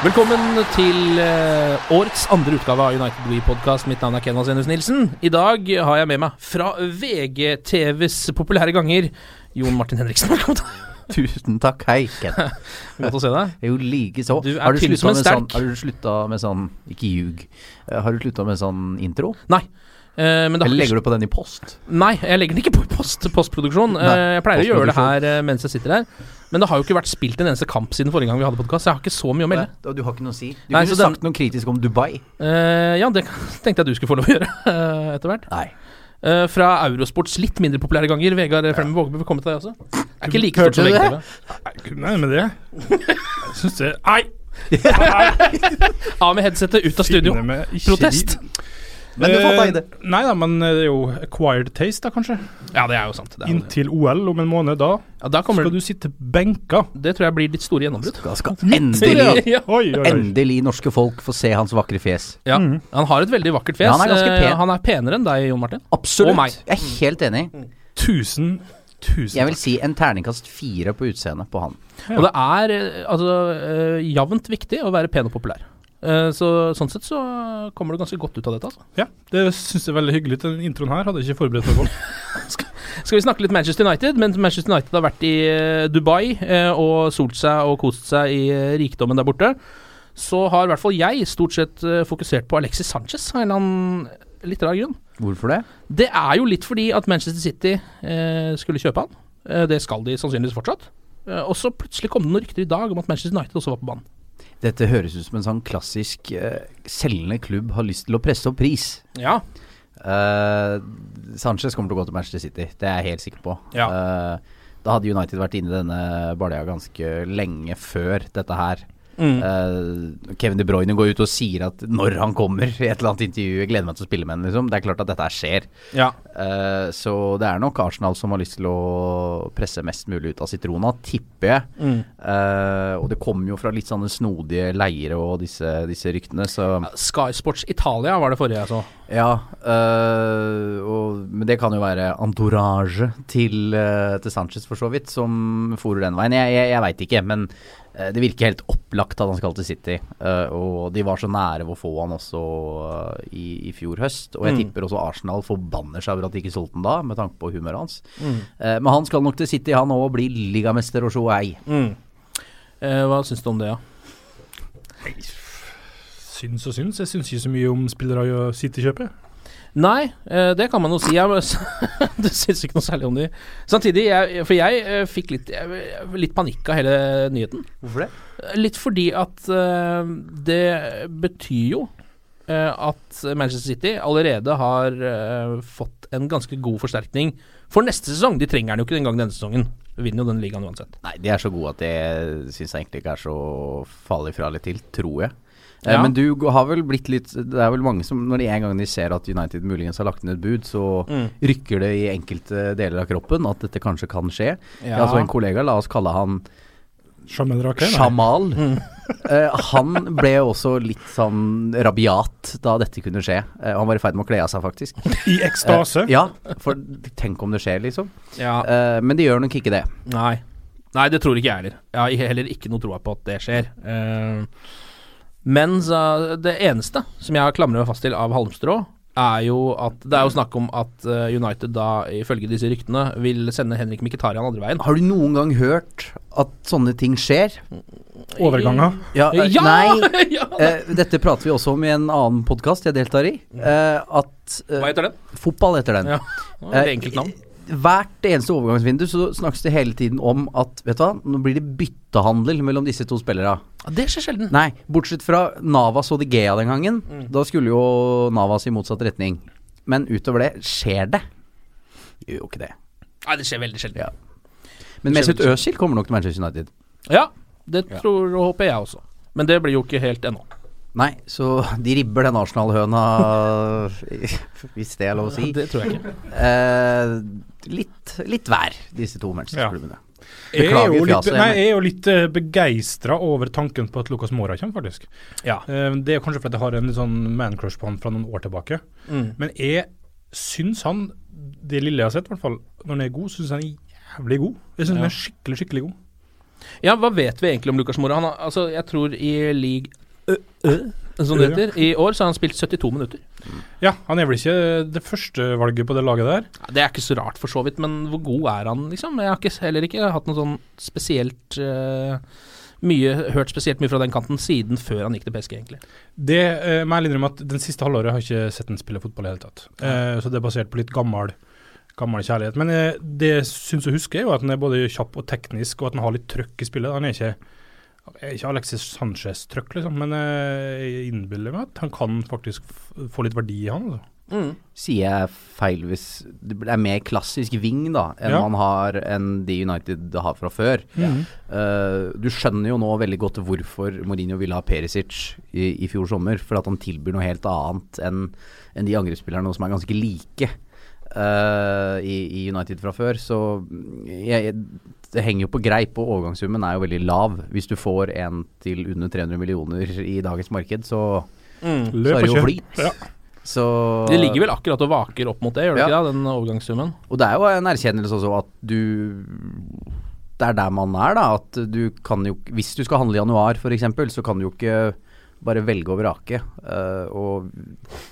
Velkommen til eh, årets andre utgave av United We Podcast. Mitt navn er Ken Vasenus Nilsen. I dag har jeg med meg fra VGTVs populære ganger Jon Martin Henriksen. Velkommen. Tusen takk. Hei, Ken. Godt å se deg. Jo, likeså. Du er tynn som en sterk. sånn sterk. Har du slutta med sånn Ikke ljug. Eh, Har du slutta med sånn intro? Nei. Uh, men det har Eller legger du på den i post? Nei, jeg legger den ikke på post, postproduksjon. Nei, jeg pleier å gjøre det her mens jeg sitter her. Men det har jo ikke vært spilt en eneste kamp siden forrige gang vi hadde podkast. Jeg har ikke så mye å melde. Nei, du har ikke noe å si? Du Nei, kunne så den- sagt noe kritisk om Dubai. Uh, ja, det tenkte jeg du skulle få lov å gjøre uh, etter hvert. Nei. Uh, fra Eurosports litt mindre populære ganger. Vegard Flemmen vil komme til deg også. Er ikke like stort som Hørte du VGTV. Nei, men det Jeg syns det Nei! Av med headsetet, ut av studio. Protest. i- Men du får ta i det. Eh, Nei da, men det er jo acquired taste, da, kanskje. Ja, det er jo sant. Det, er jo det. Inntil OL om en måned. Da Ja, da kommer skal det, du sitte benka. det tror jeg blir ditt store gjennombrudd. Skal, skal endelig, Ja. Oi, oi, oi. endelig norske folk få se hans vakre fjes. Ja. Han har et veldig vakkert fjes. Ja, han er ganske Eh, pen. han er penere enn deg, Jon Martin. Absolutt. Og meg. Jeg er helt enig. Tusen, tusen Jeg vil si en terningkast fire på utseendet på han. Og det er eh, altså eh, jevnt viktig å være pen og populær. Eh, så sånn sett så kommer du ganske godt ut av dette, altså. Ja, det syns jeg er veldig hyggelig. Den introen her hadde jeg ikke forberedt meg på. Skal vi snakke litt Manchester United? Men Manchester United har vært i eh, Dubai eh, og solt seg og kost seg i rikdommen der borte. Så har i hvert fall jeg stort sett fokusert på Alexis Sanchez av en eller annen litt rar grunn. Hvorfor det? Det er jo litt fordi at Manchester City eh, skulle kjøpe han. Det skal de sannsynligvis fortsatt. Og så plutselig kom det noen rykter i dag om at Manchester United også var på banen. Dette høres ut som en sånn klassisk uh, selgende klubb har lyst til å presse opp pris. Ja. Uh, Sanchez kommer til å gå til Manchester City, det er jeg helt sikker på. Ja. Uh, da hadde United vært inne i denne balja ganske lenge før dette her. Mm. Uh, Kevin De Bruyne går ut og sier at når han kommer i et eller annet intervju Jeg gleder meg til å spille med ham, liksom. Det er klart at dette skjer. ja. Uh, så det er nok Arsenal som har lyst til å presse mest mulig ut av sitrona, tipper jeg. Mm. Uh, og det kommer jo fra litt sånne snodige leire og disse, disse ryktene, så Sky Sports Italia var det forrige jeg så. Ja, og, men det kan jo være entourage til, til Sanchez for så vidt, som forer den veien. Jeg, jeg, jeg veit ikke, men det virker helt opplagt at han skal til City. øh, og de var så nære ved å få han også øh, i, i fjor høst. Og jeg Mm. tipper også Arsenal forbanner seg over at de ikke solgte han da, med tanke på humøret hans. Mm. Eh, men han skal nok til City, han òg, bli ligamester og sjå ei. Mm. Eh, hva syns du om det, ja? Syns og syns. Jeg syns ikke så mye om spillere i City-kjøpet. Nei, eh, det kan man jo si. Jeg, du syns ikke noe særlig om de. Samtidig, jeg, for jeg eh, fikk litt, jeg, litt panikk av hele nyheten. Hvorfor det? Litt fordi at eh, det betyr jo at Manchester City allerede har fått en ganske god forsterkning for neste sesong. De trenger den jo ikke engang denne sesongen. Vinner jo den ligaen uansett. Nei, de er så gode at det syns jeg egentlig ikke er så farlig fra eller til, tror jeg. Eh, Ja. Men du har vel blitt litt Det er vel mange som når de en gang de ser at United muligens har lagt inn et bud, så Mm. rykker det i enkelte deler av kroppen at dette kanskje kan skje. Ja. Altså En kollega, la oss kalle han Shamanrake, Nei. Mm. Eh, han ble også litt sånn rabiat da dette kunne skje. Eh, han var i ferd med å kle av seg, faktisk. I ekstase. Ja, for tenk om det skjer, liksom. Ja. Eh, men det gjør nok ikke det. Nei. Nei, det tror ikke jeg heller. Jeg har heller ikke noe troa på at det skjer. Eh, men så, det eneste som jeg har klamret meg fast til av halmstrå, er jo at Det er jo snakk om at eh, United da, ifølge disse ryktene, vil sende Henrik Mkhitaryan andre veien. Har du noen gang hørt at sånne ting skjer? Overganger. Ja, eh, Ja! Nei. ja! Eh, dette prater vi også om i en annen podkast jeg deltar i. Uh, at uh, Hva heter den? Fotball heter den. Ja. Det er enkelt navn. Hvert eneste overgangsvindu så snakkes det hele tiden om at Vet du hva, nå blir det byttehandel mellom disse to spillerne. Ja, Det skjer sjelden. Nei, bortsett fra Navas og De Gea den gangen. Mm. Da skulle jo Navas i motsatt retning. Men utover det, skjer det? Gjør jo ikke det. Nei, det skjer veldig sjelden. Ja. Men Mesut Özil kommer nok til Manchester United. Ja, det tror og håper jeg også. Men det blir jo ikke helt ennå. Nei, så de ribber den Arsenal-høna, hvis det er lov å si. Det tror jeg ikke. Eh, litt, litt hver, disse to Manchester-klubbene. Jeg er Beklager jo fjaset, nei, jeg er jo litt uh, begeistra over tanken på at Lucas Mora kommer, faktisk. Ja. Eh, det er kanskje fordi jeg har en litt sånn man-crush på han fra noen år tilbake. Mm. Men jeg syns han, det lille jeg har sett, i hvert fall, når han er god, syns han er jævlig god. Jeg syns Ja. han er skikkelig, skikkelig god. Ja, hva vet vi egentlig om Lucas Mora? Han har, altså, jeg tror i league som det heter, i år så har han spilt 72 minutter. Ja, han er vel ikke det første valget på det laget der. Ja, det er ikke så rart for så vidt, men hvor god er han, liksom? Jeg har ikke, heller ikke hatt noe sånn spesielt uh, mye, hørt spesielt mye fra den kanten siden før han gikk til PSG, egentlig. Det uh, må jeg innrømme at Den siste halvåret har jeg ikke sett han spille fotball i det hele tatt. Uh, så det er basert på litt gammel, gammel kjærlighet. Men uh, det jeg syns å huske, er jo at han er både kjapp og teknisk, og at han har litt trøkk i spillet. Han er ikke, ikke Alexis Sanchez-trøkk, liksom, men eh, jeg innbiller meg at han kan faktisk få litt verdi i han. Altså. Mm. Sier jeg feil hvis det er mer klassisk wing da enn Ja. man har enn de United har fra før? Eh, du skjønner jo nå veldig godt hvorfor Mourinho ville ha Perisic i, i fjor sommer. For at han tilbyr noe helt annet enn en de angrepsspillerne som er ganske like uh, i, i United fra før. Så jeg, det henger jo på greip, og overgangssummen er jo veldig lav. Hvis du får en til under 300 millioner i dagens marked, så, Mm. så er det jo flyt. Ja. Så Det ligger vel akkurat og vaker opp mot det, gjør det Ja. ikke det, den overgangssummen? Og det er jo en erkjennelse også at du Det er der man er, da. At du kan jo Hvis du skal handle i januar f.eks., så kan du jo ikke bare velge og vrake. Uh, og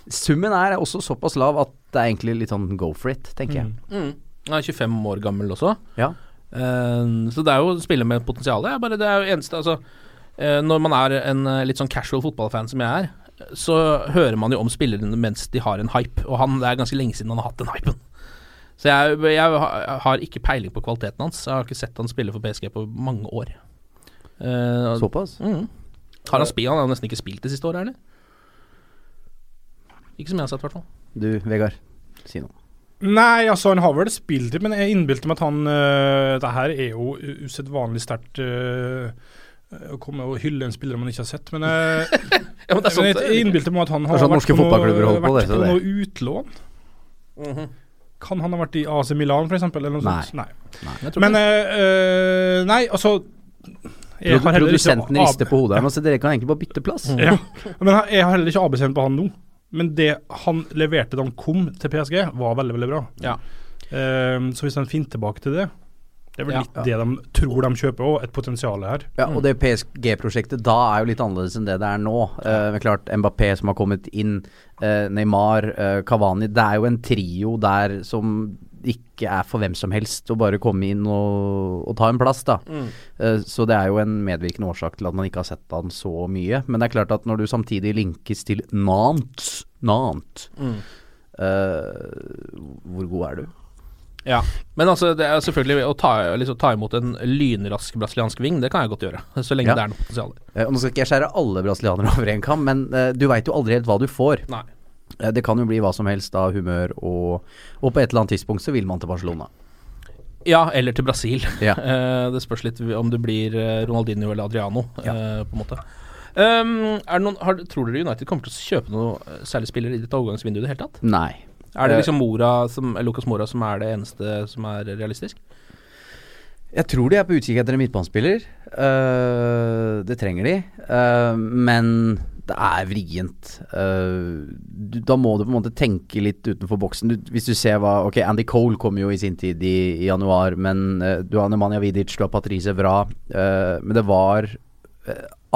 summen er også såpass lav at det er egentlig litt sånn go for it, tenker jeg. Mm. Han er 25 år gammel også. Ja. Eh, så det er jo å spille med potensial. Det er bare det er jo eneste Altså, eh, når man er en eh, litt sånn casual fotballfan som jeg er, så hører man jo om spillerne mens de har en hype, og han det er ganske lenge siden han har hatt den hypen. Så jeg, jeg har- har ikke peiling på kvaliteten hans. Jeg har ikke sett han spille for PSG på mange år. Eh, Såpass? mm. Har han spilt? Han har nesten ikke spilt det siste året, eller? Ikke som jeg har sett, i hvert fall. Du, Vegard, si noe. Nei, altså han har vel spilt det, men jeg innbilte meg at han uh, Det her er jo usedvanlig sterkt Uh, å komme og hylle en spiller man ikke har sett, men uh, Ja, men det er sant, jeg, jeg innbilte meg at han har sånn vært på, noe, vært på, det, på noe utlån. Mhm. Kan han ha vært i AC Milan, f.eks.? Eller Nei. sånt? Nei. Jeg Men øh, Nei, altså jeg har heller ikke Produsenten rister på hodet her, men så dere kan egentlig bare bytte plass. Ja, men jeg- jeg har heller ikke ABC-en på han nå. Men det han leverte da han kom til PSG, var veldig, veldig bra. Ja. Ehm, så hvis han finner tilbake til det Det er vel Ja. litt det de tror de kjøper òg, et potensial her. Ja, og det PSG-prosjektet da er jo litt annerledes enn det det er nå. Uh, men klart, Mbappé som har kommet inn, uh, Neymar, uh, Cavani Det er jo en trio der som ikke er for hvem som helst å bare komme inn og, og ta en plass, da. Eh, så det er jo en medvirkende årsak til at man ikke har sett han så mye. Men det er klart at når du samtidig linkes til Nantes mm. uh, Hvor god er du? Ja, men altså det er selvfølgelig å ta, liksom, ta imot en lynrask brasiliansk ving, det kan jeg godt gjøre. Så lenge Ja. det er noe potensial. Eh, nå skal ikke jeg skjære alle brasilianere over en kam, men du veit jo aldri helt hva du får. Nei. Eh, Det kan jo bli hva som helst av humør, og, og på et eller annet tidspunkt så vil man til Barcelona. Ja, eller til Brasil. Ja. Eh, det spørs litt om det blir eh, Ronaldinho eller Adriano, Ja. på en måte. Um, det noen, har, tror dere United kommer til å kjøpe noe særlig spillere i dette overgangsvinduet i det hele tatt? Nei. Er det liksom Mora som, Lucas Mora som er det eneste som er realistisk? Jeg tror de er på utkikk etter en midtbanespiller. Uh, det trenger de. Uh, men det er vrient. Uh, du, da må du på en måte tenke litt utenfor boksen. Du, hvis du ser hva Ok, Andy Cole kom jo i sin tid i, i januar, men uh, du har Nemanja Vidic, du har Patrice Vra. Uh, men det var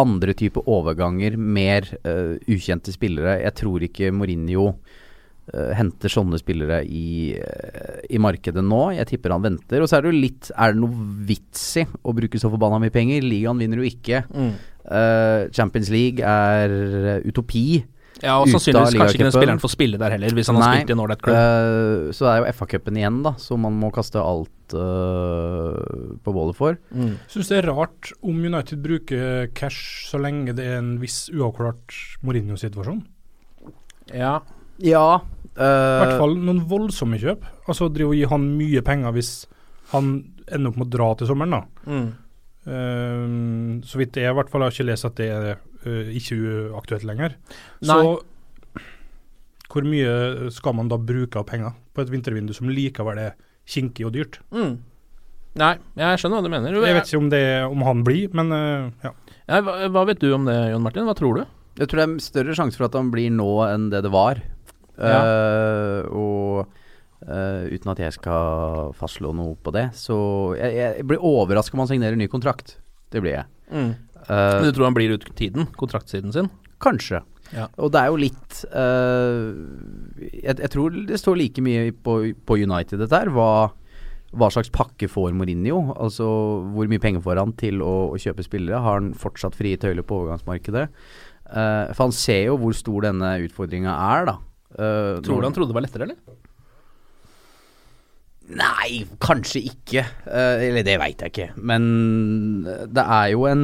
andre type overganger, mer ukjente spillere. Jeg tror ikke Mourinho henter sånne spillere i, eh, i markedet nå. Jeg tipper han venter. Og så er det jo litt Er det noe vits i å bruke så forbanna mye penger? Ligaen vinner jo ikke. Mm. Uh, Champions League er eh, utopi. Ja, og sannsynligvis kanskje ikke den spilleren får spille der heller, hvis han har spilt i en ålreit klubb. eh, så det er jo FA-cupen igjen, da, som man må kaste alt uh, på bålet for. Mm. Syns det er rart om United bruker cash så lenge det er en viss uavklart Mourinho-situasjon. Ja. Ja. I eh, hvert fall noen voldsomme kjøp. Altså drive og gi han mye penger hvis han ender opp med å dra til sommeren, da. Mm. Uh, så vidt jeg i hvert fall har ikke lest at det er uh, ikke uaktuelt lenger. Nei. Så hvor mye skal man da bruke av penger på et vintervindu som likevel er kinkig og dyrt? Mm. Nei, jeg skjønner hva du mener. Jeg vet ikke om, det, om han blir, men uh, ja. Ja, hva, hva vet du om det, Jon Martin? Hva tror du? Jeg tror det er større sjanse for at han blir nå enn det det var. Ja. Eh, og eh, uten at jeg skal fastslå noe på det, så jeg, jeg blir overraska om han signerer ny kontrakt. Det blir jeg. Mm. Eh, Men du tror han blir ut tiden? Kontraktsiden sin? Kanskje. Ja. Og det er jo litt uh, jeg, jeg tror det står like mye på, på United dette her. Hva, hva slags pakke får Mourinho? Altså hvor mye penger får han til å, å kjøpe spillere? Har han fortsatt frie tøyler på overgangsmarkedet? Uh, for han ser jo hvor stor denne utfordringa er, da. Eh, Tror du han trodde det var lettere, eller? Nei, kanskje ikke. Uh, eller det veit jeg ikke. Men eh, det er jo en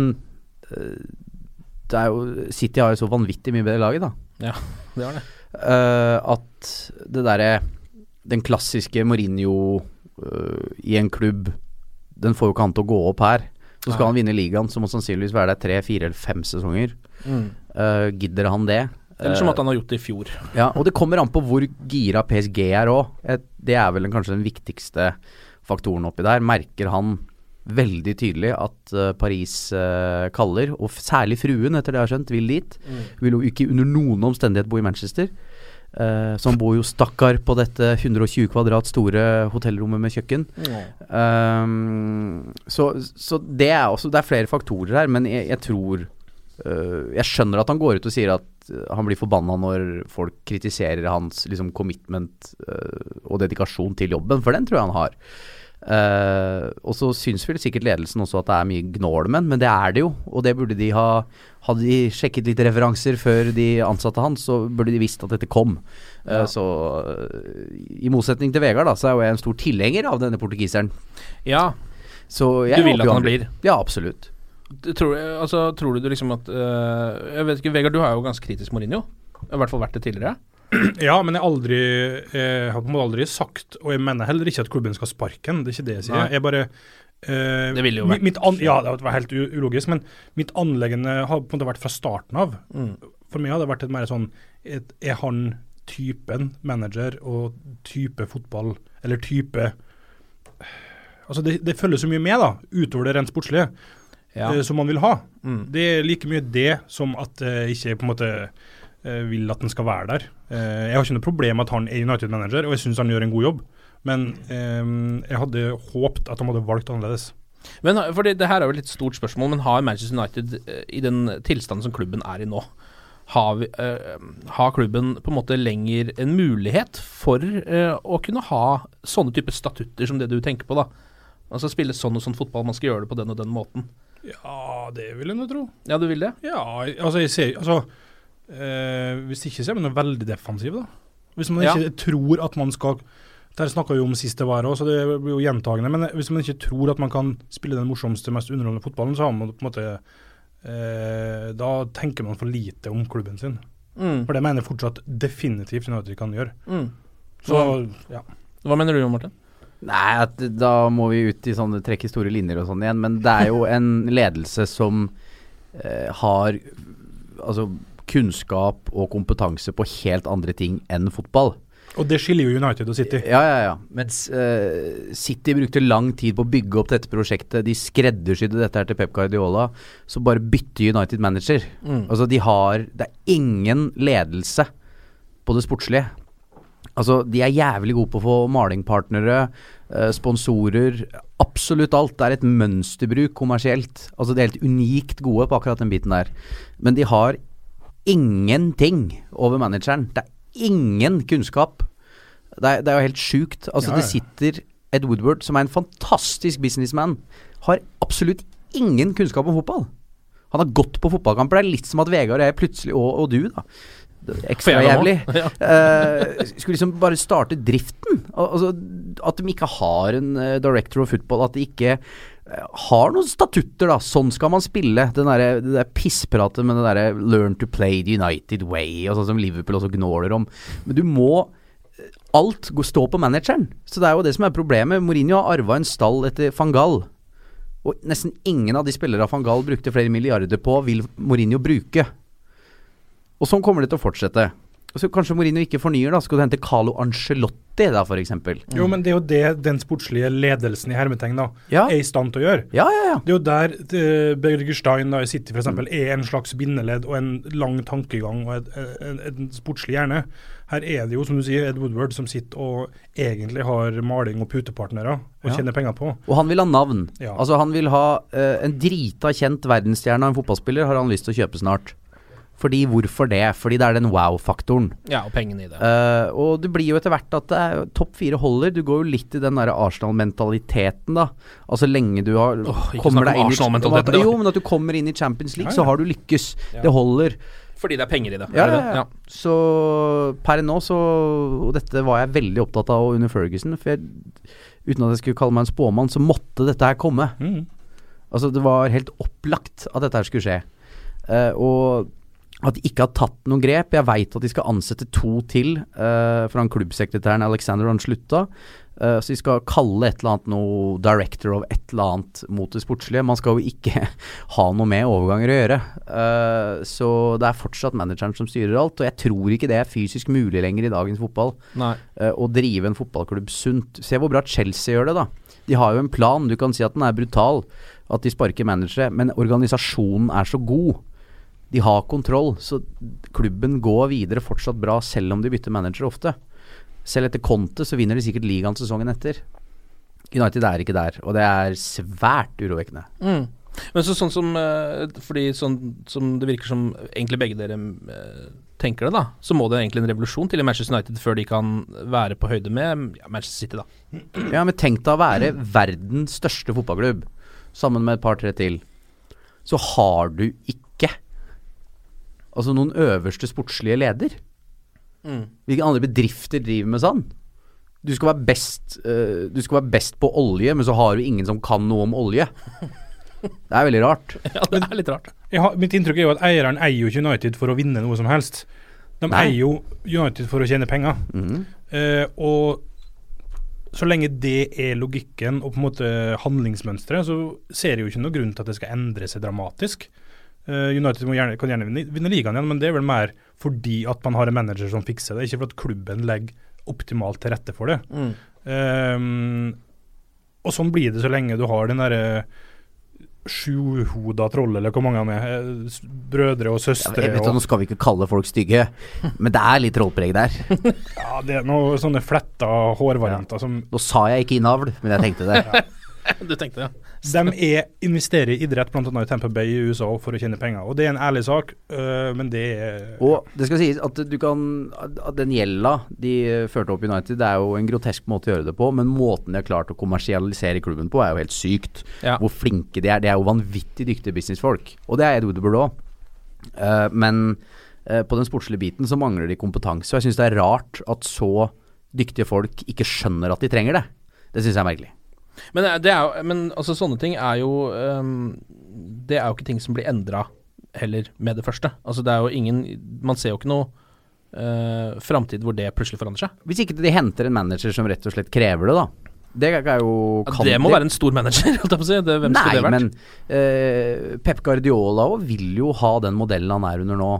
Det er jo City har jo så vanvittig mye bedre laget, da. Ja, det har det. Uh, at det derre Den klassiske Mourinho uh, i en klubb Den får jo ikke han til å gå opp her. Så skal Nei. han vinne ligaen, så må sannsynligvis være der tre, fire eller fem sesonger. Mm. Uh, gidder han det? Eller som at han har gjort det i fjor. Ja, og det kommer an på hvor gira PSG er òg. Det er vel kanskje den viktigste faktoren oppi der. Merker han veldig tydelig at eh, Paris eh, kaller, og særlig fruen, etter det jeg har skjønt, vil dit. Vil jo ikke under noen omstendighet bo i Manchester. Uh, som bor jo stakkar på dette 120 kvadrat store hotellrommet med kjøkken. Um, så, så det er også Det er flere faktorer her, men jeg, jeg tror uh, Jeg skjønner at han går ut og sier at han blir forbanna når folk kritiserer hans liksom, commitment uh, og dedikasjon til jobben, for den tror jeg han har. Uh, og så syns vel sikkert ledelsen også at det er mye gnål med men det er det jo. Og det burde de ha Hadde de sjekket litt referanser før de ansatte han, så burde de visst at dette kom. Eh, Ja. så øh, i motsetning til Vegard, da, så er jo jeg en stor tilhenger av denne portugiseren. Ja, Så du vil at han blir. Ja, absolutt. Du Tror, altså, tror du liksom at uh, Jeg vet ikke, Vegard, du er jo ganske kritisk Mourinho. I hvert fall vært det tidligere. Ja, men jeg har aldri Jeg har på en måte aldri sagt, og jeg mener heller ikke at klubben skal sparke han, det er ikke det jeg sier. Nei. Jeg bare Uh, Det ville jo vært- mitt an, Ja, det var helt ulogisk, men mitt anleggende har på en måte vært fra starten av. Mm. For meg har det vært et mer sånn et, Er han typen manager og type fotball, eller type Altså, det, det følger så mye med, da, utover det rent sportslige, Ja. eh, som man vil ha. Mm. Det er like mye det som at jeg ikke på en måte eh, vil at den skal være der. Eh, jeg har ikke noe problem med at han er United-manager, og jeg syns han gjør en god jobb. Men eh, jeg hadde håpt at han hadde valgt annerledes. Men for det, det her er jo et litt stort spørsmål, men har Manchester United eh, i den tilstanden som klubben er i nå, har, vi, uh, har klubben på en måte lenger en mulighet for uh, å kunne ha sånne typer statutter som det du tenker på, da? Altså spille sånn og sånn fotball, man skal gjøre det på den og den måten. Ja, det vil jeg nå tro. Ja, du vil det? Ja, altså jeg ser Altså, eh, hvis ikke så er man jo veldig defensiv, da. Hvis man Ja. ikke tror at man skal Dette snakka vi om sist det var òg, så det blir jo gjentagende. Men hvis man ikke tror at man kan spille den morsomste, mest underholdende fotballen, så har man på en måte eh, Da tenker man for lite om klubben sin. Mm. For det mener jeg fortsatt definitivt United kan gjøre. Mm. Så ja. Hva mener du, om Martin? Nei, at da må vi ut i sånne trekke store linjer og sånn igjen. Men det er jo en ledelse som eh, har altså kunnskap og kompetanse på helt andre ting enn fotball. Og det skiller jo United og City. Ja, ja, ja. Mens eh, City brukte lang tid på å bygge opp dette prosjektet. De skreddersydde dette her til Pep Guardiola. Så bare bytte United manager. Mm. Altså, de har Det er ingen ledelse på det sportslige. Altså, de er jævlig gode på å få malingpartnere, eh, sponsorer, absolutt alt. Det er et mønsterbruk kommersielt. Altså, de er helt unikt gode på akkurat den biten der. Men de har ingenting over manageren. Det er ingen kunnskap. Det er, det er jo helt sjukt. Altså, Ja, ja. det sitter Ed Woodward, som er en fantastisk businessman, har absolutt ingen kunnskap om fotball. Han har gått på fotballkamper. Det er litt som at Vegard og jeg plutselig, og, og du, da Ekstra jævlig. Ja. uh, skulle liksom bare starte driften. Altså, at de ikke har en eh, director of football. At de ikke eh, har noen statutter, da. Sånn skal man spille. Den der, det der pisspratet med det derre 'learn to play the United way', og sånn som Liverpool også gnåler om. Men du må Alt står stå på manageren. Så det er jo det som er problemet. Mourinho har arva en stall etter van Gaal. Og nesten ingen av de spillere van Gaal brukte flere milliarder på, vil Mourinho bruke. Og sånn kommer det til å fortsette. Så Kanskje Mourinho ikke fornyer, da. Skal du hente Carlo Ancelotti da, f.eks.? Jo, men det er jo det den sportslige ledelsen i hermetegn da Ja. er i stand til å gjøre. Ja, ja, ja. Det er jo der eh, Berger Stein da, i City f.eks. eksempel er en slags bindeledd og en lang tankegang og et, en, en sportslig hjerne. Her er det jo, som du sier, Ed Woodward som sitter og egentlig har maling og putepartnere og Ja. tjener penger på. Og han vil ha navn. Ja. Altså Han vil ha uh, en drita kjent verdensstjerne av en fotballspiller, har han lyst til å kjøpe snart. Fordi Hvorfor det? Fordi det er den wow-faktoren. Ja, og pengene i det. Uh, og det blir jo etter hvert at det er, topp fire holder. Du går jo litt i den der Arsenal-mentaliteten, da. Altså lenge du har oh, kommer om deg inn i- Jo, men at du kommer inn i Champions League, Ja, så har du lykkes. Ja. Det holder. Fordi det er penger i det. Ja, det ja. Så per nå så Og dette var jeg veldig opptatt av under Ferguson. For jeg, uten at jeg skulle kalle meg en spåmann, så måtte dette her komme. Mm. Altså Det var helt opplagt at dette her skulle skje. Uh, og at de ikke har tatt noen grep. Jeg veit at de skal ansette to til, uh, for han klubbsekretæren Alexander han slutta. Uh, så de skal kalle et eller annet noe director of et eller annet mot det sportslige. Man skal jo ikke ha noe med overganger å gjøre. Uh, så det er fortsatt manageren som styrer alt. Og jeg tror ikke det er fysisk mulig lenger i dagens fotball Nei. eh, å drive en fotballklubb sunt. Se hvor bra Chelsea gjør det, da. De har jo en plan. Du kan si at den er brutal, at de sparker managere, men organisasjonen er så god. De har kontroll, så klubben går videre fortsatt bra, selv om de bytter manager ofte. Selv etter Conte så vinner de sikkert ligaen sesongen etter. United er ikke der, og det er svært urovekkende. Mm. Men så, sånn som eh, Fordi sånn som det virker som egentlig begge dere eh, tenker det, da, så må det egentlig en revolusjon til i Manchester United før de kan være på høyde med ja, Manchester City, da. Ja, men tenk deg å være verdens største fotballklubb, sammen med et par-tre til. Så har du ikke altså noen øverste sportslige leder. Mm. Hvilke andre bedrifter driver med sånn? Du skal være best uh, Du skal være best på olje, men så har du ingen som kan noe om olje. Det er veldig rart. Ja, det er litt rart. Jeg har, mitt inntrykk er jo at eieren eier jo ikke United for å vinne noe som helst. De Nei. eier jo United for å tjene penger. Mm. Uh, og så lenge det er logikken og på en måte handlingsmønsteret, så ser jeg jo ikke noe grunn til at det skal endre seg dramatisk. Eh, United gjerne, kan gjerne vinne, vinne ligaen igjen, men det er vel mer fordi at man har en manager som fikser det, ikke fordi at klubben legger optimalt til rette for det. Mm. Um, og sånn blir det så lenge du har den derre sjuhoda troll, eller hvor mange han er. eh, Brødre og Ja, søstre. jeg vet, og, nå skal vi ikke kalle folk stygge, men det er litt trollpreg der. ja, det er noen sånne fletta hårvarianter som Nå sa jeg ikke innavl, men jeg tenkte det. Du tenkte det, ja. De er, investerer i idrett, bl.a. i Tampa Bay i USA, for å tjene penger. Og det er en ærlig sak, øh, men det er Og det skal sies at du kan At den gjelda de førte opp United, det er jo en grotesk måte å gjøre det på, men måten de har klart å kommersialisere klubben på, er jo helt sykt. Ja. Hvor flinke de er. De er jo vanvittig dyktige businessfolk. Og det er Ed Woodward òg. men uh, på den sportslige biten så mangler de kompetanse. Og jeg syns det er rart at så dyktige folk ikke skjønner at de trenger det. Det syns jeg er merkelig. Men, eh, det er jo, men altså, sånne ting er jo um, Det er jo ikke ting som blir endra heller med det første. Altså det er jo ingen Man ser jo ikke noe uh, framtid hvor det plutselig forandrer seg. Hvis ikke de henter en manager som rett og slett krever det, da. Det er jo Ja, det må de- være en stor manager, holdt jeg på å si. Det, hvem Nei, skulle det vært? men uh, Pep Guardiola òg vil jo ha den modellen han er under nå.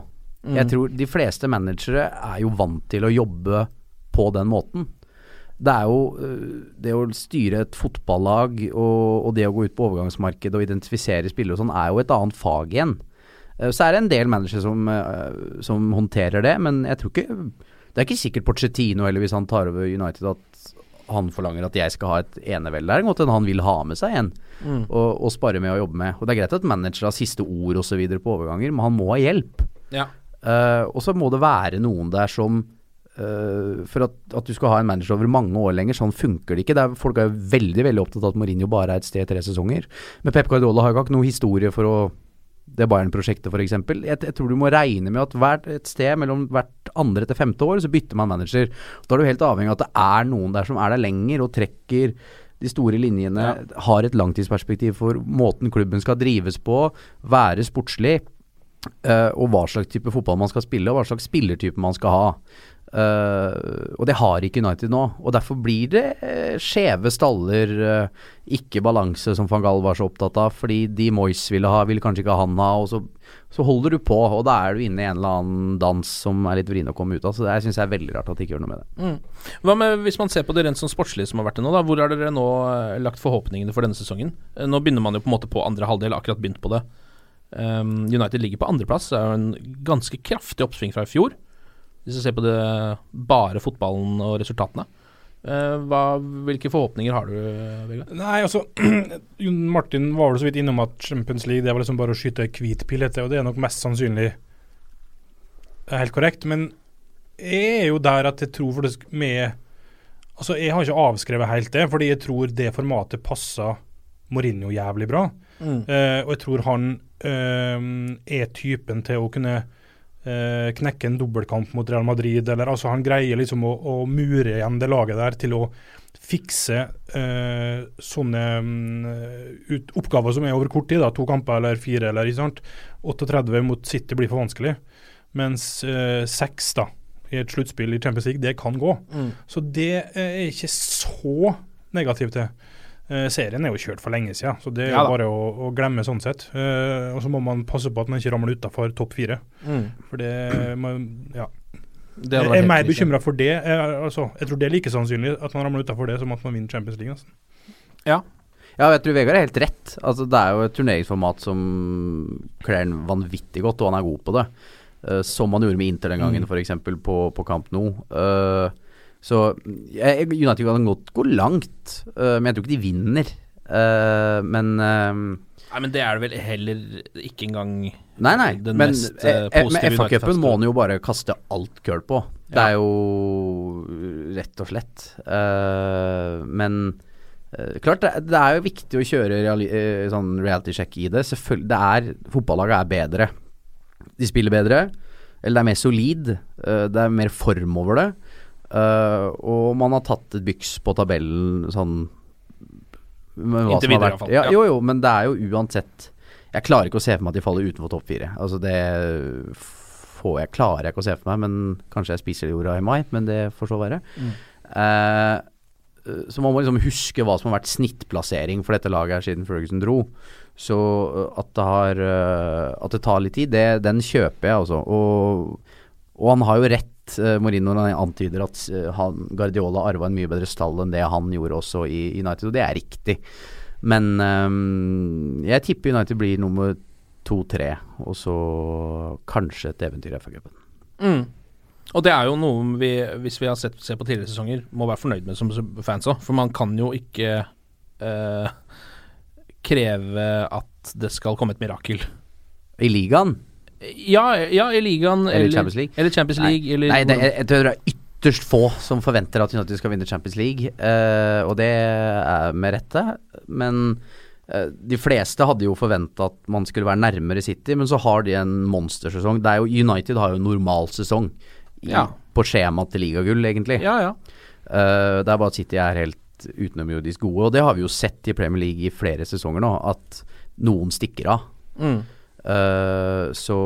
Mm. Jeg tror de fleste managere er jo vant til å jobbe på den måten. Det er jo øh, det å styre et fotballag og, og det å gå ut på overgangsmarkedet og identifisere spillere og sånn, er jo et annet fag igjen. Eh, Så er det en del managere som, øh, som håndterer det, men jeg tror ikke Det er ikke sikkert Pochettino eller hvis han tar over United at han forlanger at jeg skal ha et enevelde. Det er godt enn han vil ha med seg en Mm. og, og spare med å jobbe med. Og Det er greit at manager har siste ord osv. på overganger, men han må ha hjelp. Ja. Uh, og så må det være noen der som eh, For at, at du skal ha en manager over mange år lenger, sånn funker det ikke. Det er, folk er jo veldig veldig opptatt av at Mourinho bare er et sted i tre sesonger. Men Pep Guardiola har jo ikke noe historie for å det Bayern-prosjektet f.eks. Jeg, jeg tror du må regne med at hvert et sted mellom hvert andre til femte år, så bytter man manager. Da er du helt avhengig av at det er noen der som er der lenger og trekker de store linjene, har et langtidsperspektiv for måten klubben skal drives på, være sportslig. eh, og hva slags type fotball man skal spille, og hva slags spillertype man skal ha. Eh, og det har ikke United nå. Og derfor blir det uh, skjeve staller, uh, ikke balanse, som van Gaal var så opptatt av. Fordi de Moyes ville ha, ville kanskje ikke han ha. Og så, så holder du på, og da er du inne i en eller annen dans som er litt vrien å komme ut av. Så det syns jeg er veldig rart at de ikke gjør noe med det. Mm. Hva med hvis man ser på det rent sånn sportslige som har vært det nå, da? Hvor har dere nå lagt forhåpningene for denne sesongen? Nå begynner man jo på en måte på andre halvdel, akkurat begynt på det. Um, United ligger på andreplass, det er jo en ganske kraftig oppsving fra i fjor. Hvis du ser på det bare fotballen og resultatene. Eh, hva, hvilke forhåpninger har du, Vegard? Nei, altså Martin var vel så vidt innom at Champions League det var liksom bare å skyte hvit pil etter, og det er nok mest sannsynlig helt korrekt. Men jeg er jo der at jeg tror for det med Altså, jeg har ikke avskrevet helt det, fordi jeg tror det formatet passer Mourinho jævlig bra. Mm. Uh, og jeg tror han uh, er typen til å kunne eh, knekke en dobbeltkamp mot Real Madrid. Eller altså Han greier liksom å, å mure igjen det laget der til å fikse eh, sånne mm, ut, oppgaver som er over kort tid. da, To kamper eller fire. eller ikke sant? 38 mot City blir for vanskelig. Mens eh, seks da, i et sluttspill i Champions League, det kan gå. Mm. Så det eh, er jeg ikke så negativ til. Eh, serien er jo kjørt for lenge siden, så det er Ja jo bare å, å glemme sånn sett. Uh, og så må man passe på at man ikke ramler utafor topp fire. Mm. For det man, ja. Det Jeg er mer bekymra for det. eh, altså, jeg tror det er like sannsynlig at man ramler utafor det, som at man vinner Champions League. Altså. Ja, jeg tror Vegard er helt rett. Altså, det er jo et turneringsformat som kler ham vanvittig godt, og han er god på det. Uh, som han gjorde med Inter den gangen, Mm. f.eks. På, på Camp Nou. Eh, så jeg, United kan godt gå langt, eh, men jeg tror ikke de vinner. Eh, men eh, Nei, men det er det vel heller ikke engang Nei, nei, den men mest eh, eh, FA-cupen må han jo bare kaste alt køl på. Det Ja. er jo rett og slett. Men klart, det, er jo viktig å kjøre reali sånn reality check i det. Selvfølgelig, det er Fotballaget er bedre. De spiller bedre. Eller det er mer solid. det er mer form over det. Eh, og man har tatt et byks på tabellen sånn Inntil videre, vært- i hvert fall. Ja, Ja. jo, jo, men det er jo uansett Jeg klarer ikke å se for meg at de faller utenfor topp fire. Altså det får jeg, klarer jeg ikke å se for meg, men kanskje jeg spiser jorda i mai, men det får så være. Mm. Uh, så man må liksom huske hva som har vært snittplassering for dette laget her siden Ferguson dro. Så at det har At det tar litt tid, det, den kjøper jeg altså. Og, og han har jo rett, uh, Mourinho, når han antyder at eh, han, Guardiola arva en mye bedre stall enn det han gjorde også i United, og det er riktig. Men um, jeg tipper United blir nummer to-tre, og så kanskje et eventyr i FA-cupen. Mm. Og det er jo noe vi, hvis vi har sett se på tidligere sesonger, må være fornøyd med som fans òg. For man kan jo ikke eh, kreve at det skal komme et mirakel. I ligaen? Ja, ja i ligaen Eller Champions League? Eller Champions League Nei, eller nei det, jeg, jeg tror det er ytterst få som forventer at United skal vinne Champions League, uh, og det er med rette. Men eh, de fleste hadde jo forventa at man skulle være nærmere City, men så har de en monstersesong. Det er jo, United har jo en normal sesong i, Ja. på skjemaet til ligagull, egentlig. Ja, ja. Uh, det er bare at City er helt utenomjordisk gode, og det har vi jo sett i Premier League i flere sesonger nå, at noen stikker av. Mm. Eh, så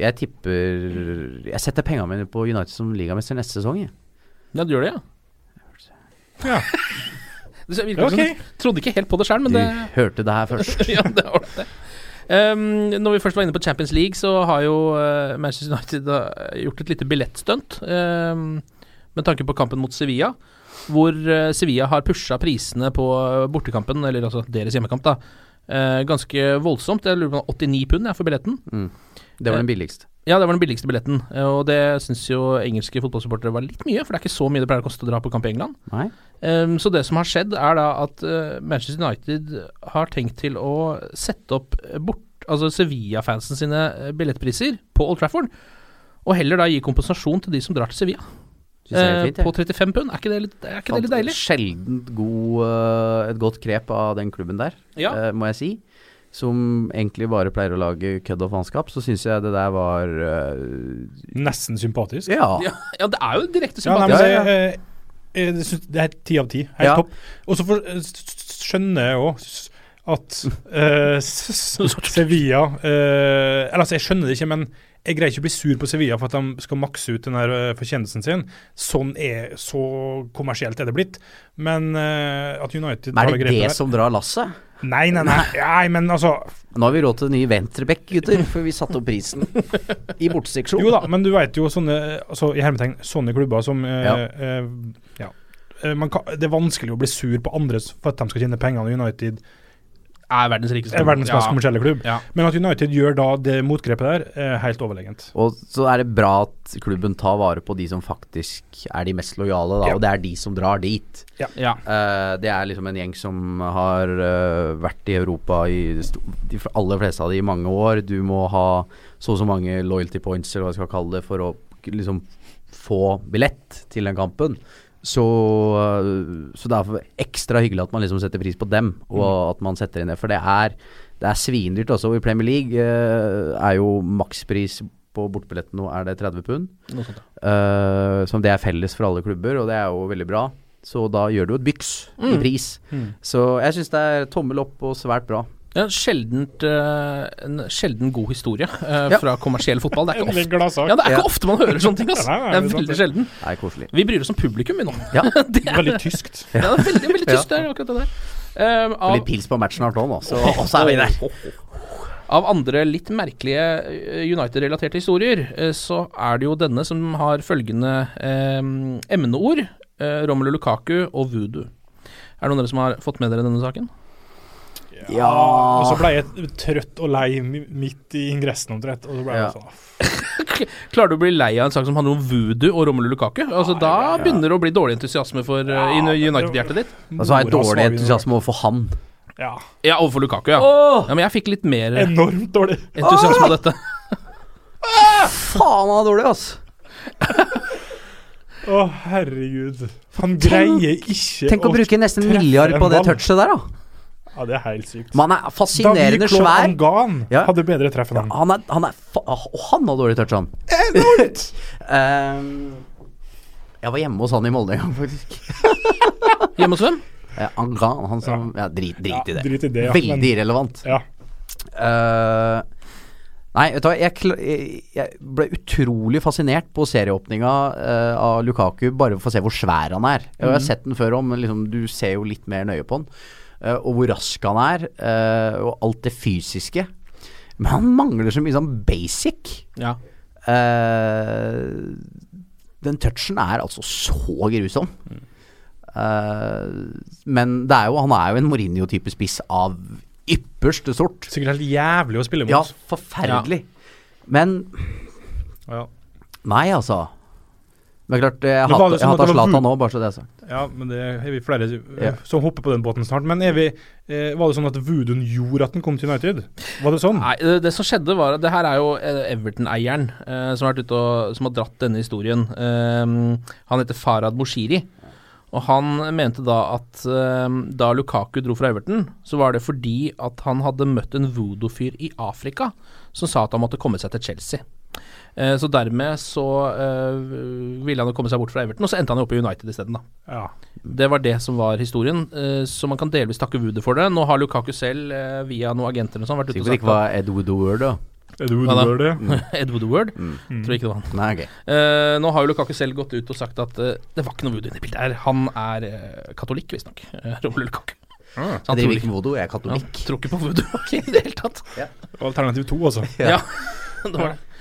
jeg tipper Jeg setter pengene mine på United som ligamester neste sesong. jeg. Ja, du gjør det, ja? Ja. Det virker som du trodde ikke helt på det sjøl, men Du det hørte det her først. ja, det var det. Um, når vi først var inne på Champions League, så har jo uh, Manchester United uh, gjort et lite billettstunt. Um, med tanke på kampen mot Sevilla, hvor eh, Sevilla har pusha prisene på eh, bortekampen, eller altså deres hjemmekamp, da, eh, ganske voldsomt. Jeg lurer på 89 pund jeg, for billetten. Mm. Det var den billigste. Ja, det var den billigste billetten, eh, og det syns jo engelske fotballsupportere var litt mye, for det er ikke så mye det pleier å koste å dra på kamp i England. Um, så det som har skjedd, er da at eh, Manchester United har tenkt til å sette opp bort Altså Sevilla-fansen sine eh, billettpriser på Old Trafford, og heller da gi kompensasjon til de som drar til Sevilla. Eh, fint, på 35 pund. Er ikke det litt, er ikke det litt deilig? Sjelden god, eh, et godt grep av den klubben der, Ja. eh, må jeg si. Som egentlig bare pleier å lage kødd og faenskap. Så syns jeg det der var Nesten sympatisk. Ja. Ja, ja, det er jo direkte Ja, nei, sympatisk. Ja, det, jeg, jeg, det det er ti av ti. Helt Ja. topp. Og så skjønner jeg òg at eh, s- Sevilla uh, Eller altså, jeg skjønner det ikke, men jeg greier ikke å bli sur på Sevilla for at de skal makse ut den her eh, fortjenesten sin. Sånn er Så kommersielt er det blitt. Men uh, at United Men er det det det som drar lasset? Nei, nei, nei, nei, men altså Nå har vi råd til nye ny venstreback, gutter, for vi satte opp prisen i borteseksjon. Jo da, men du vet jo sånne altså, i hermetegn, sånne klubber som uh, Ja. Uh, ja. Man kan, Det er vanskelig å bli sur på andre for at de skal tjene penger i United Er verdens rikeste klubb. verdens mest Ja. kommersielle klubb. Ja. Men at United gjør da det motgrepet der, er helt overlegent. Og så er det bra at klubben tar vare på de som faktisk er de mest lojale, da, Ja. og det er de som drar dit. Ja. Uh, det er liksom en gjeng som har uh, vært i Europa i de aller fleste av de i mange år. Du må ha så og så mange loyalty points, eller hva jeg skal kalle det, for å liksom få billett til den kampen. Så, eh, så det er ekstra hyggelig at man liksom setter pris på dem, og at man setter inn det. For det er, det er svindyrt også. I Premier League eh, er jo makspris på bortebilletten nå er det 30 pund. Eh, som det er felles for alle klubber, og det er jo veldig bra. Så da gjør du et byks i Mm. pris. Mm. Så jeg syns det er tommel opp og svært bra. Ja, sjeldent, uh, en sjelden god historie uh, Ja. fra kommersiell fotball. Det er ikke ofte, ja, det er ikke ofte man hører sånne ting. nei, Det er veldig sjelden. Vi bryr oss om publikum, vi nå. Ja. det er, Veldig tyskt. ja, det er veldig, veldig tyst, det er akkurat det der. Eh, av, det blir pils på matchen snart òg, nå, så og er vi der. Av andre litt merkelige eh, United-relaterte historier, så er det jo denne som har følgende eh, emneord. Uh, Romelu Lukaku og voodoo. Er det noen av dere som har fått med dere denne saken? Ja. Og så ble jeg trøtt og lei midt i ingressen omtrent. Og så ble jeg Ja. sånn Klarer du å bli lei av en sak som handler om voodoo og Romelu Lukaku? Altså, da begynner det å bli dårlig entusiasme for i United-hjertet ditt. Og så har jeg dårlig entusiasme overfor han. Ja, Ja, overfor Lukaku, ja. ja. Men jeg fikk litt mer eh, enormt dårlig. entusiasme av dette. Faen, han er dårlig, ass! Å, herregud. Han greier ikke Tenk å bruke nesten en milliard på det touchet der, da. Ja, det er helt sykt. Man er fascinerende David svær. Angan Ja. hadde bedre treff enn Ja, han. han er, han er fa Og han har dårlig touch, han. Enormt! um, jeg var hjemme hos han i Molde en gang, faktisk. Hjemme hos hvem? Eh, Angan, han som Ja, drit, drit i Ja, det. drit i det, Veldig men- irrelevant. Ja. Uh, nei, vet du hva, jeg, jeg, jeg ble utrolig fascinert på serieåpninga uh, av Lukaku, bare for å se hvor svær han er. Jeg har sett den før om, men liksom, du ser jo litt mer nøye på han. Eh, og hvor rask han er, eh, og alt det fysiske. Men han mangler så mye sånn basic. Ja. Uh, den touchen er altså så grusom. Eh, men det er jo, han er jo en Mourinho-type spiss av ypperste sort. Sikkert helt jævlig å spille mot. Ja, forferdelig. Men Ja. nei, altså. Men klart, jeg hater Zlatan nå, bare så det er sagt. Ja, men det er vi flere Ja. eh, som hopper på den båten snart. Men er vi, eh, var det sånn at Voodooen gjorde at den kom til United? Var det sånn? Nei, det, det som skjedde var at Det her er jo eh, Everton-eieren eh, som Som har dratt denne historien. Eh, han heter Farad Moshiri. Og han mente da at da Lukaku dro fra Everton, så var det fordi at han hadde møtt en voodoo-fyr i Afrika som sa at han måtte komme seg til Chelsea. Eh, så dermed så eh, ville han jo komme seg bort fra Everton, og så endte han jo opp i United isteden, da. Ja. Det var det som var historien, eh, så man kan delvis takke Woody for det. Nå har Lukaku selv, via noen agenter og sånn, vært ute og Sikkert sagt ikke var Ed Woodward, da. Er det ja. Voodoo? Ed Woodward? Mm. Tror ikke det var han. Nei, okay. uh, nå har jo Lukaku selv gått ut og sagt at uh, det var ikke noe voodoo inne i bildet her. Han er uh, katolikk, visstnok. Uh, Romelu Lukaku. Så han Jeg tror driver ikke, med voodoo, jeg er han katolikk. tror ikke på voodoo i det hele tatt. Alternativ to, altså. Ja, det var det.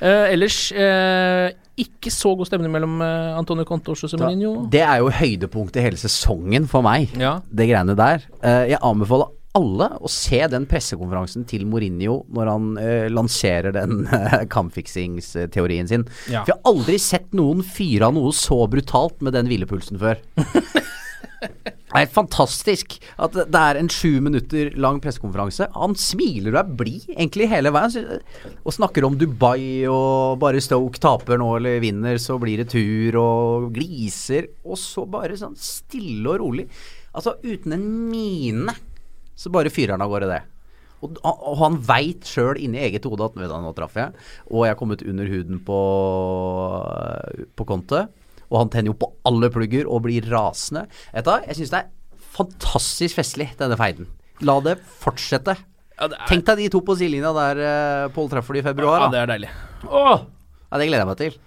Eh, ellers, uh, ikke så god stemning mellom uh, Antonio Conte og José Mourinho. Det er jo høydepunktet i hele sesongen for meg, Ja. det greiene der. Jeg anbefaler alle å se den pressekonferansen til Mourinho når han lanserer den uh, kampfiksingsteorien sin. Ja. For jeg har aldri sett noen fyre av noe så brutalt med den hvilepulsen før. Det er fantastisk at det er en sju minutter lang pressekonferanse. Han smiler og er blid egentlig hele veien. Og snakker om Dubai og bare Stoke taper nå eller vinner, så blir det tur og gliser. Og så bare sånn stille og rolig. Altså uten en mine, så bare fyrer han av gårde det. Og, og han veit sjøl inni eget hode at nå traff jeg, og jeg er kommet under huden på, på Conte. Og han tenner jo på alle plugger og blir rasende. Vet jeg syns det er fantastisk festlig, denne feiden. La det fortsette. Ja, det er, Tenk deg de to på sidelinja der uh, treffer de i februar. ja, ja, det er deilig. Åh! Ja, det gleder jeg meg til.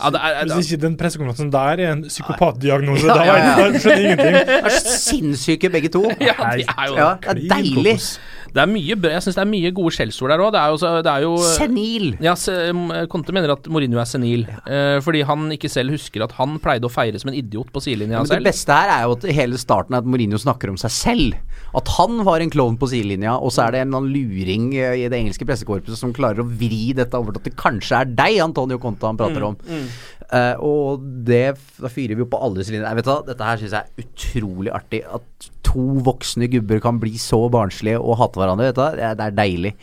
Ja, det er, Hvis ikke den pressekonferansen der er en psykopatdiagnose, Ja, ja, ja. da skjønner jeg ingenting. De er sinnssyke begge to. ja, de er jo Ja, det er deilig. Det er mye. Jeg syns det er mye gode skjellsord der òg. Det det er jo Senil. Ja, Conte mener at Mourinho er senil, eh, fordi han ikke selv husker at han pleide å feire som en idiot på sidelinja Men det beste her er jo at hele starten er at Mourinho snakker om seg selv. At han var en klovn på sidelinja, og så er det en luring eh, i det engelske pressekorpset som klarer å vri dette over til at det kanskje er deg, Antonio Conte, han Mm, prater om. Eh, og det Da fyrer vi jo på alle sider. Dette her syns jeg er utrolig artig. At to voksne gubber kan bli så barnslige og hate hverandre. Vet du det er, deilig.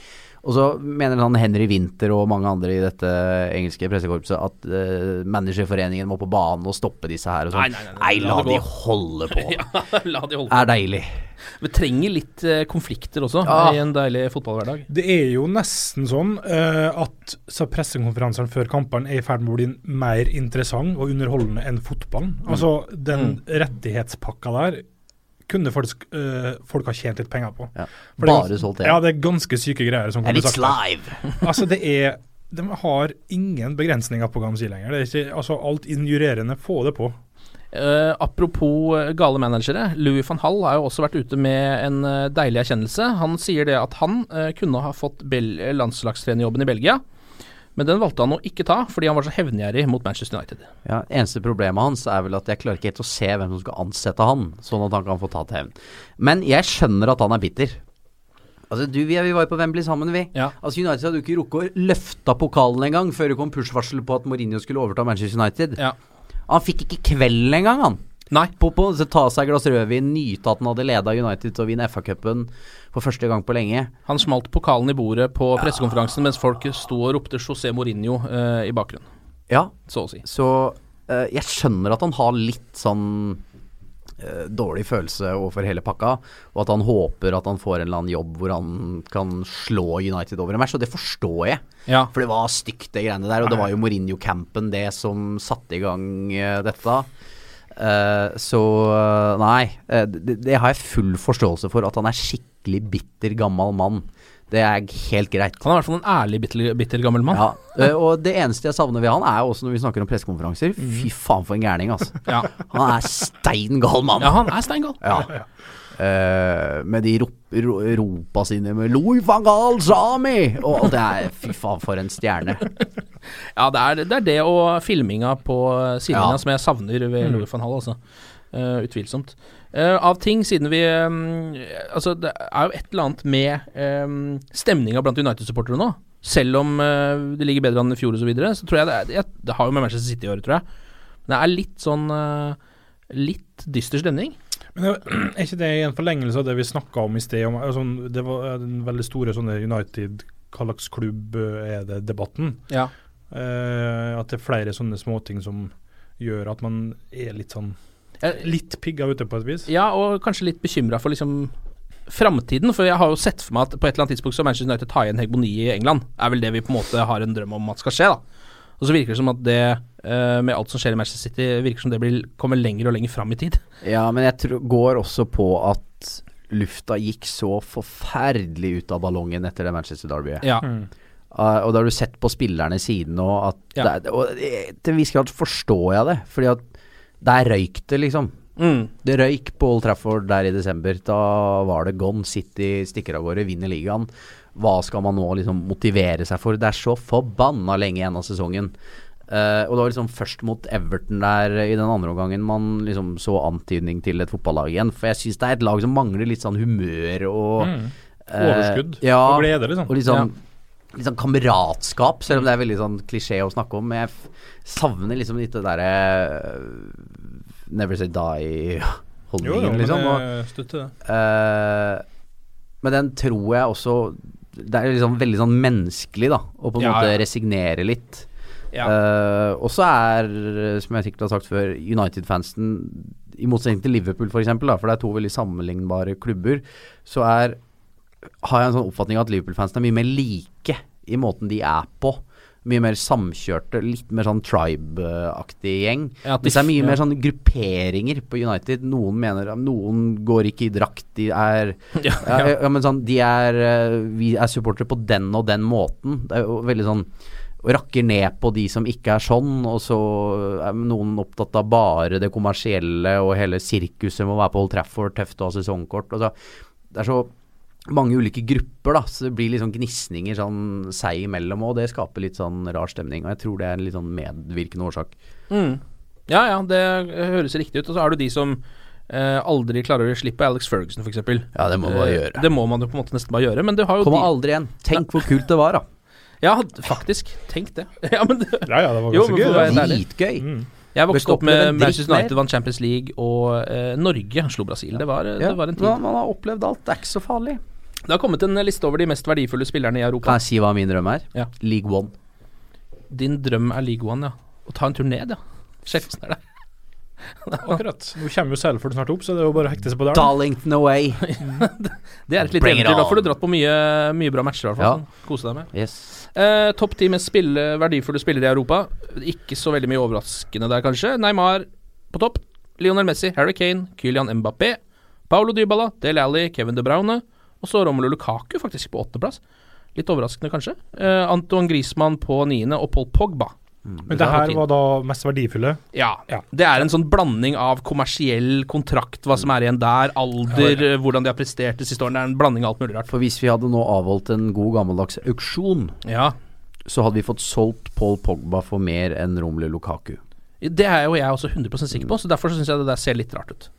Og så mener han Henry Winther og mange andre i dette engelske pressekorpset at uh, managerforeningen må på banen og stoppe disse her og sånn. Nei, nei, nei, nei, la la de holde på. ja, la de holde på. Er deilig. Vi trenger litt uh, konflikter også Ja. i en deilig fotballhverdag. Det er jo nesten sånn uh, at så pressekonferansene før kampene er i ferd med å bli mer interessant og underholdende enn fotballen. Altså, den rettighetspakka der kunne folk, eh, folk ha tjent litt penger på. Ja. For det Bare gans- solgt det. Ja, det er ganske syke greier. Som And it's sagt live. Altså, det er De har ingen begrensninger på hva de sier lenger. Det er ikke, altså, alt injurerende, få det på. Uh, apropos eh, gale managere. Louis van Hall har jo også vært ute med en deilig erkjennelse. Han sier det at han uh, kunne ha fått landslagstrenerjobben i Belgia, men den valgte han å ikke ta fordi han var så hevngjerrig mot Manchester United. Ja, Eneste problemet hans er vel at jeg klarer ikke helt å se hvem som skal ansette han, sånn at han kan få tatt hevn. Men jeg skjønner at han er bitter. Altså, du, vi, vi var jo på Wembley sammen, vi. Ja. Altså, United hadde jo ikke rukket å løfte pokalen engang før det kom push-varsel på at Mourinho skulle overta Manchester United. Ja. Han fikk ikke kvelden engang, han. Nei. Å ta seg et glass rødvin, nyte at han hadde leda United til å vinne FA-cupen for første gang på lenge. Han smalt pokalen i bordet på pressekonferansen mens folk sto og ropte José Mourinho uh, i bakgrunnen, Ja, så å si. så uh, jeg skjønner at han har litt sånn eh, dårlig følelse overfor hele pakka, og at han håper at han får en eller annen jobb hvor han kan slå United over en match, og det forstår jeg. Ja. For det var stygt, det greiene der, og det var jo Mourinho-campen det som satte i gang dette. Eh, så eh, nei, eh, det, det har jeg full forståelse for, at han er skikkelig bitter gammel mann. Det er helt greit. Han er i hvert fall en ærlig, bitter, bitter gammel mann. Ja, Uh, og det eneste jeg savner ved han, er også når vi snakker om pressekonferanser. Fy faen for en gærning, altså. Ja. Han er stein gal mann. Ja, han er steingal. Ja. Uh, med de rop, ro, ropa sine med 'Louis van Gaal Sami!' Og, og det er Fy faen, for en stjerne. Ja, det er, det er det og filminga på sidelinja som jeg savner ved Louis van Hall, altså. Eh, utvilsomt. Uh, av ting, siden vi um, Altså, det er jo et eller annet med um, stemninga blant United-supportere nå. Selv om uh, det ligger bedre an i fjor osv., så, videre, så tror jeg det, er, jeg, det har jo med Manchester City å gjøre, tror jeg. Men det er litt sånn Litt dyster stemning. Men det- er ikke det i en forlengelse av det vi snakka om i sted? Om, altså, det var den veldig store sånne United, hva slags klubb er det-debatten. Ja. At det er flere sånne småting som gjør at man er litt sånn Litt pigga ute på et vis. Ja, og kanskje litt bekymra for liksom framtiden. For jeg har jo sett for meg at på et eller annet tidspunkt så Manchester United tar igjen hegemoni i England. Er vel det vi på en måte har en drøm om at skal skje, da. Og så virker det som at det, eh, med alt som skjer i Manchester City, virker som det blir, kommer lenger og lenger fram i tid. Ja, men jeg tror, går også på at lufta gikk så forferdelig ut av ballongen etter det Manchester Derbyet. Ja. Uh, og da har du sett på spillerne siden og at Ja. det, Og til en viss grad forstår jeg det, fordi at der røyk det, liksom. Mm. Det røyk på Old Trafford der i desember. Da var det gone. City stikker av gårde, vinner ligaen. Hva skal man nå liksom motivere seg for? Det er så forbanna lenge igjen av sesongen. Uh, og det var liksom først mot Everton der i den andre omgangen man liksom så antydning til et fotballag igjen. For jeg syns det er et lag som mangler litt sånn humør og Mm. Overskudd Overskudd ja, og glede, liksom. Og liksom sånn, litt sånn kameratskap, selv om det er veldig sånn klisjé å snakke om. Men jeg savner liksom litt det derre uh, Never say die-holdningen, jo, men liksom. Jeg støtter det. Uh, men den tror jeg også Det er liksom veldig sånn menneskelig, da. Å på en Ja, måte ja. resignere litt. Ja. Uh, og så er, som jeg sikkert har sagt før, United-fansen I motsetning til Liverpool, for eksempel, da, for det er to veldig sammenlignbare klubber, så er har jeg en sånn oppfatning av at Liverpool-fansen er mye mer like i måten de er på. Mye mer samkjørte, litt mer sånn tribe-aktig gjeng. Ja, det er mye ja. mer sånn grupperinger på United. Noen mener Noen går ikke i drakt, de er Ja, ja, men sånn De er eh, Vi er supportere på den og den måten. Det er jo veldig sånn rakker ned på de som ikke er sånn, og så er noen opptatt av bare det kommersielle og hele sirkuset med å være på Old Trafford, tøft å ha sesongkort. Og så, det er så mange ulike grupper, da, så det blir liksom gnisninger sånn seg imellom, og det skaper litt sånn rar stemning. Og jeg tror det er en litt sånn medvirkende årsak. Mm. Ja ja, det høres riktig ut. Og så er du de som eh, aldri klarer å slippe Alex Ferguson, f.eks. Ja, det må man bare gjøre. Det må man jo på en måte nesten bare gjøre. Men du har jo Kommer de aldri igjen. Tenk hvor kult det var, da. Ja, faktisk. Tenk det. ja, men det, Ja, ja, det var ganske jo, gøy. det. ærlig. Dritgøy. Mm. Jeg vokste opp med Manchester United vant Champions League, og eh, Norge slo Brasil. Det var, Ja, det var en man, tid. man har opplevd alt. Det er ikke så farlig. Det har kommet en liste over de mest verdifulle spillerne i Europa. Kan jeg si hva min drøm er? Ja. League One. Din drøm er League One, ja. Å ta en tur ned, ja. Skjeftelsen er det. Akkurat. Nå kommer jo Salford snart opp, så det er jo bare å hekte seg på der. Darlington away. Det er et lite eventyr. Da får du dratt på mye, mye bra matcher, i hvert fall. Ja. sånn. Kose deg med. Yes. Eh, Topp ti mest spille, verdifulle spillere i Europa. Ikke så veldig mye overraskende der, kanskje. Neymar på topp. Lionel Messi, Harry Kane, Kylian Mbappé, Paulo Dybala, Del Alli, Kevin De Bruyne. Og så Romelu Lukaku, faktisk, på åttendeplass. Litt overraskende, kanskje. Eh, Antoine Griezmann på niende, og Paul Pogba. Men det her var da mest verdifulle. Ja. Ja. Det er en sånn blanding av kommersiell kontrakt, hva som er igjen der, alder, eh, hvordan de har prestert de siste årene. Det er en blanding av alt mulig rart. For hvis vi hadde nå avholdt en god gammeldags auksjon, Ja. så hadde vi fått solgt Paul Pogba for mer enn Romelu Lukaku. Det er jo jeg også 100% sikker på, så derfor syns jeg det der ser litt rart ut.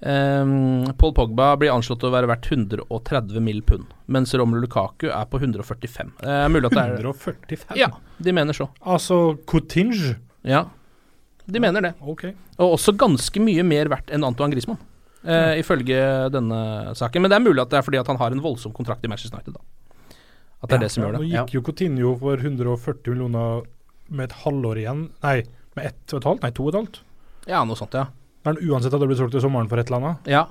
Um, Paul Pogba blir anslått å være verdt 130 mill. pund, mens Romelu Lukaku er på 145. Det er mulig at det er 145? Ja, de mener så. Altså Coutinge? Ja, de mener det. Okay. Og også ganske mye mer verdt enn Antoine Griezmann, eh, ifølge denne saken. Men det er mulig at det er fordi at han har en voldsom kontrakt i Manchester United, da. At det er det som gjør det. Nå gikk jo Coutinho for 140 millioner med et halvår igjen. Nei, med ett og et halvt? Nei, to og et halvt. Ja, noe sånt, ja. Der han uansett hadde blitt solgt i sommeren for et eller annet. Ja.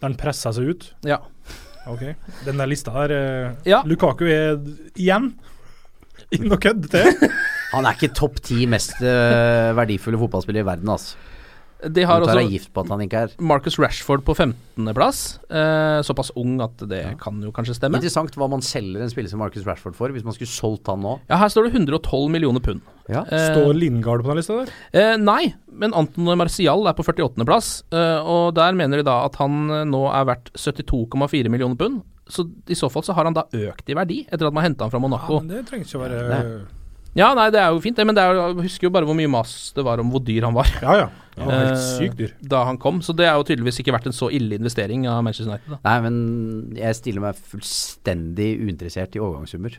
Der han pressa seg ut. ja. Ok. Den der lista der eh, Ja. Lukaku er igjen ikke noe kødd til. Han er ikke topp ti mest eh, verdifulle fotballspillere i verden, altså. De har også gift på at han ikke er. Marcus Rashford på 15.-plass. Eh, såpass ung at det kan jo kanskje stemme. Interessant hva man selger en spiller som Marcus Rashford for, hvis man skulle solgt han nå. Ja, her står det 112 millioner pund. Ja. Eh, Står Lindgard på den lista der? eh, nei, men Anton Marcial er på 48.-plass, eh, og der mener de da at han eh, nå er verdt 72,4 millioner pund. Så i så fall så har han da økt i verdi, etter at man henta han fra Monaco. Ja, men det trenger ikke å være Ja, nei, det er jo fint, det, men det er jeg husker jo bare hvor mye mas det var om hvor dyr han var. Ja, ja. Han var helt eh, sykt dyr. Da han kom, så det er jo tydeligvis ikke vært en så ille investering av Manchester United. da Nei, men jeg stiller meg fullstendig uinteressert i overgangssummer.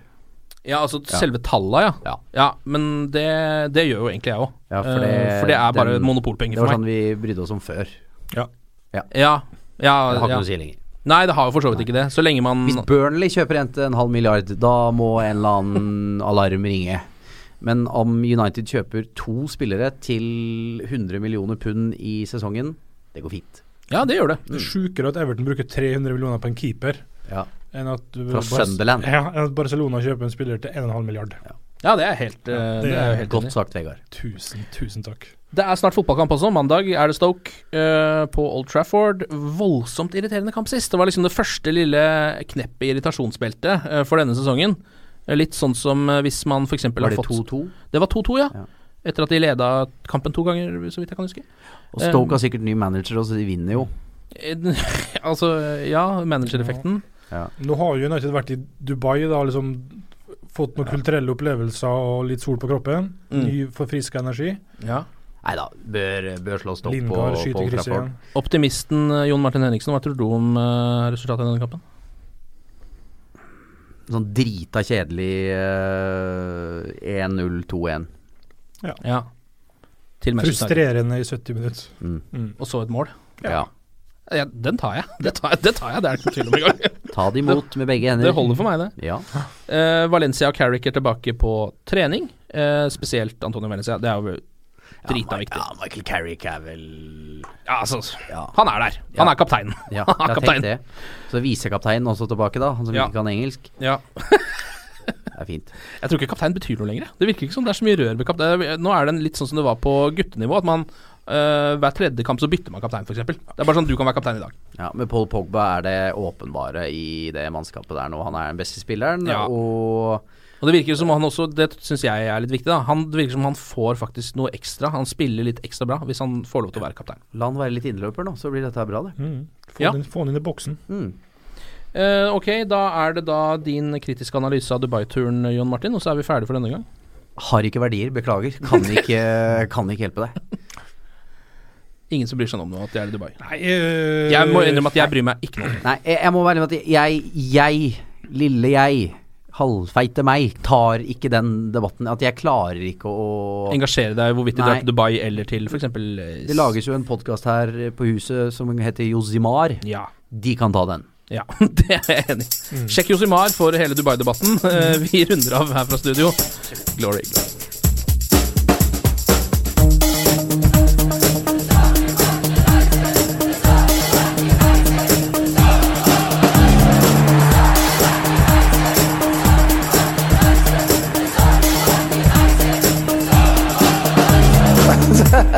Ja, altså Ja. selve talla, ja. Ja. Ja, men det, det gjør jo egentlig jeg òg. Ja, for det- for det er bare den- monopolpenger Det var for sånn vi brydde oss om før. Ja. Ja, ja, Det har ikke ja. noe å si lenger. Nei, det har jo for så vidt ikke det. Så lenge man Hvis Burnley kjøper en til en halv milliard, da må en eller annen alarm ringe. Men om United kjøper to spillere til 100 millioner pund i sesongen, det går fint. Ja, det gjør det. Det er sjukere at Everton bruker 300 millioner på en keeper Ja. enn at Fra Sunderland. Ja, enn at Barcelona kjøper en spiller til 1,5 milliard. Ja, det er helt, ja, det det er er helt Godt sagt, Vegard. Tusen, tusen takk. Det er snart fotballkamp også. Mandag er det Stoke uh, på Old Trafford. Voldsomt irriterende kamp sist. Det var liksom det første lille kneppet i irritasjonsbeltet uh, for denne sesongen. Eh, Litt sånn som eh, hvis man f.eks. Var det 2-2? Det var 2-2, ja. Ja. Etter at de leda kampen to ganger, så vidt jeg kan huske. Og Stoke har sikkert ny manager, og så de vinner jo. Altså, ja, managereffekten. Ja. Nå har jo United vært i Dubai, da liksom fått noen kulturelle opplevelser og litt sol på kroppen. Mm. Ny forfriska energi. Ja. Nei da, bør, bør slå stopp på, på Old. Optimisten Jon Martin Henriksen, hva tror du om uh, resultatet i denne kampen? Sånn drita kjedelig uh, 1-0-2-1. Ja. Til Frustrerende i 70 minutter. Mm. Og så et mål. Ja. Ja, den tar jeg. Det tar jeg, det tar jeg, det er ikke tvil om engang. Ta det imot med begge hender. Det holder for meg, det. Ja. Uh, Valencia og Carrick er tilbake på trening. Uh, spesielt Antonio Valencia. Det er jo drita viktig. Ja, Michael Carrick er vel Ja, altså, Ja. han er der. Han er kapteinen. Ja, Han er kaptein. det. Så visekapteinen også tilbake, da. Han som ikke kan engelsk. Ja. Det er fint. Jeg tror ikke kaptein betyr noe lenger. Det virker ikke som det er så mye rør med kaptein. Nå er det litt sånn som det var på guttenivå, at man Uh, hver tredje kamp så bytter man kaptein, f.eks. Det er bare sånn du kan være kaptein i dag. Ja, Med Paul Pogba er det åpenbare i det mannskapet der nå. Han er den beste spilleren, Ja. og Og det virker som han også, det syns jeg er litt viktig, da. Han, det virker som han får faktisk noe ekstra. Han spiller litt ekstra bra hvis han får lov til å være kaptein. la han være litt innløper nå, så blir dette bra, det. Mm. Få, Ja. den, få den inn i boksen. Mm. Uh, ok, da er det da din kritiske analyse av Dubai-turen, John Martin, og så er vi ferdige for denne gang. Har ikke verdier, beklager. Kan ikke, kan ikke hjelpe deg. Ingen som bryr seg om noe at jeg er i Dubai. Nei, eh, Jeg må innrømme at jeg bryr meg ikke noe. Nei, jeg, jeg må være med at jeg, jeg, lille jeg, halvfeite meg, tar ikke den debatten. At jeg klarer ikke å Engasjere deg hvorvidt de drar til Dubai eller til f.eks. Det lages jo en podkast her på huset som heter Josimar. Ja. De kan ta den. Ja, det er jeg enig i. Sjekk Josimar for hele Dubai-debatten. Eh, vi runder av her fra studio. Glory, glory.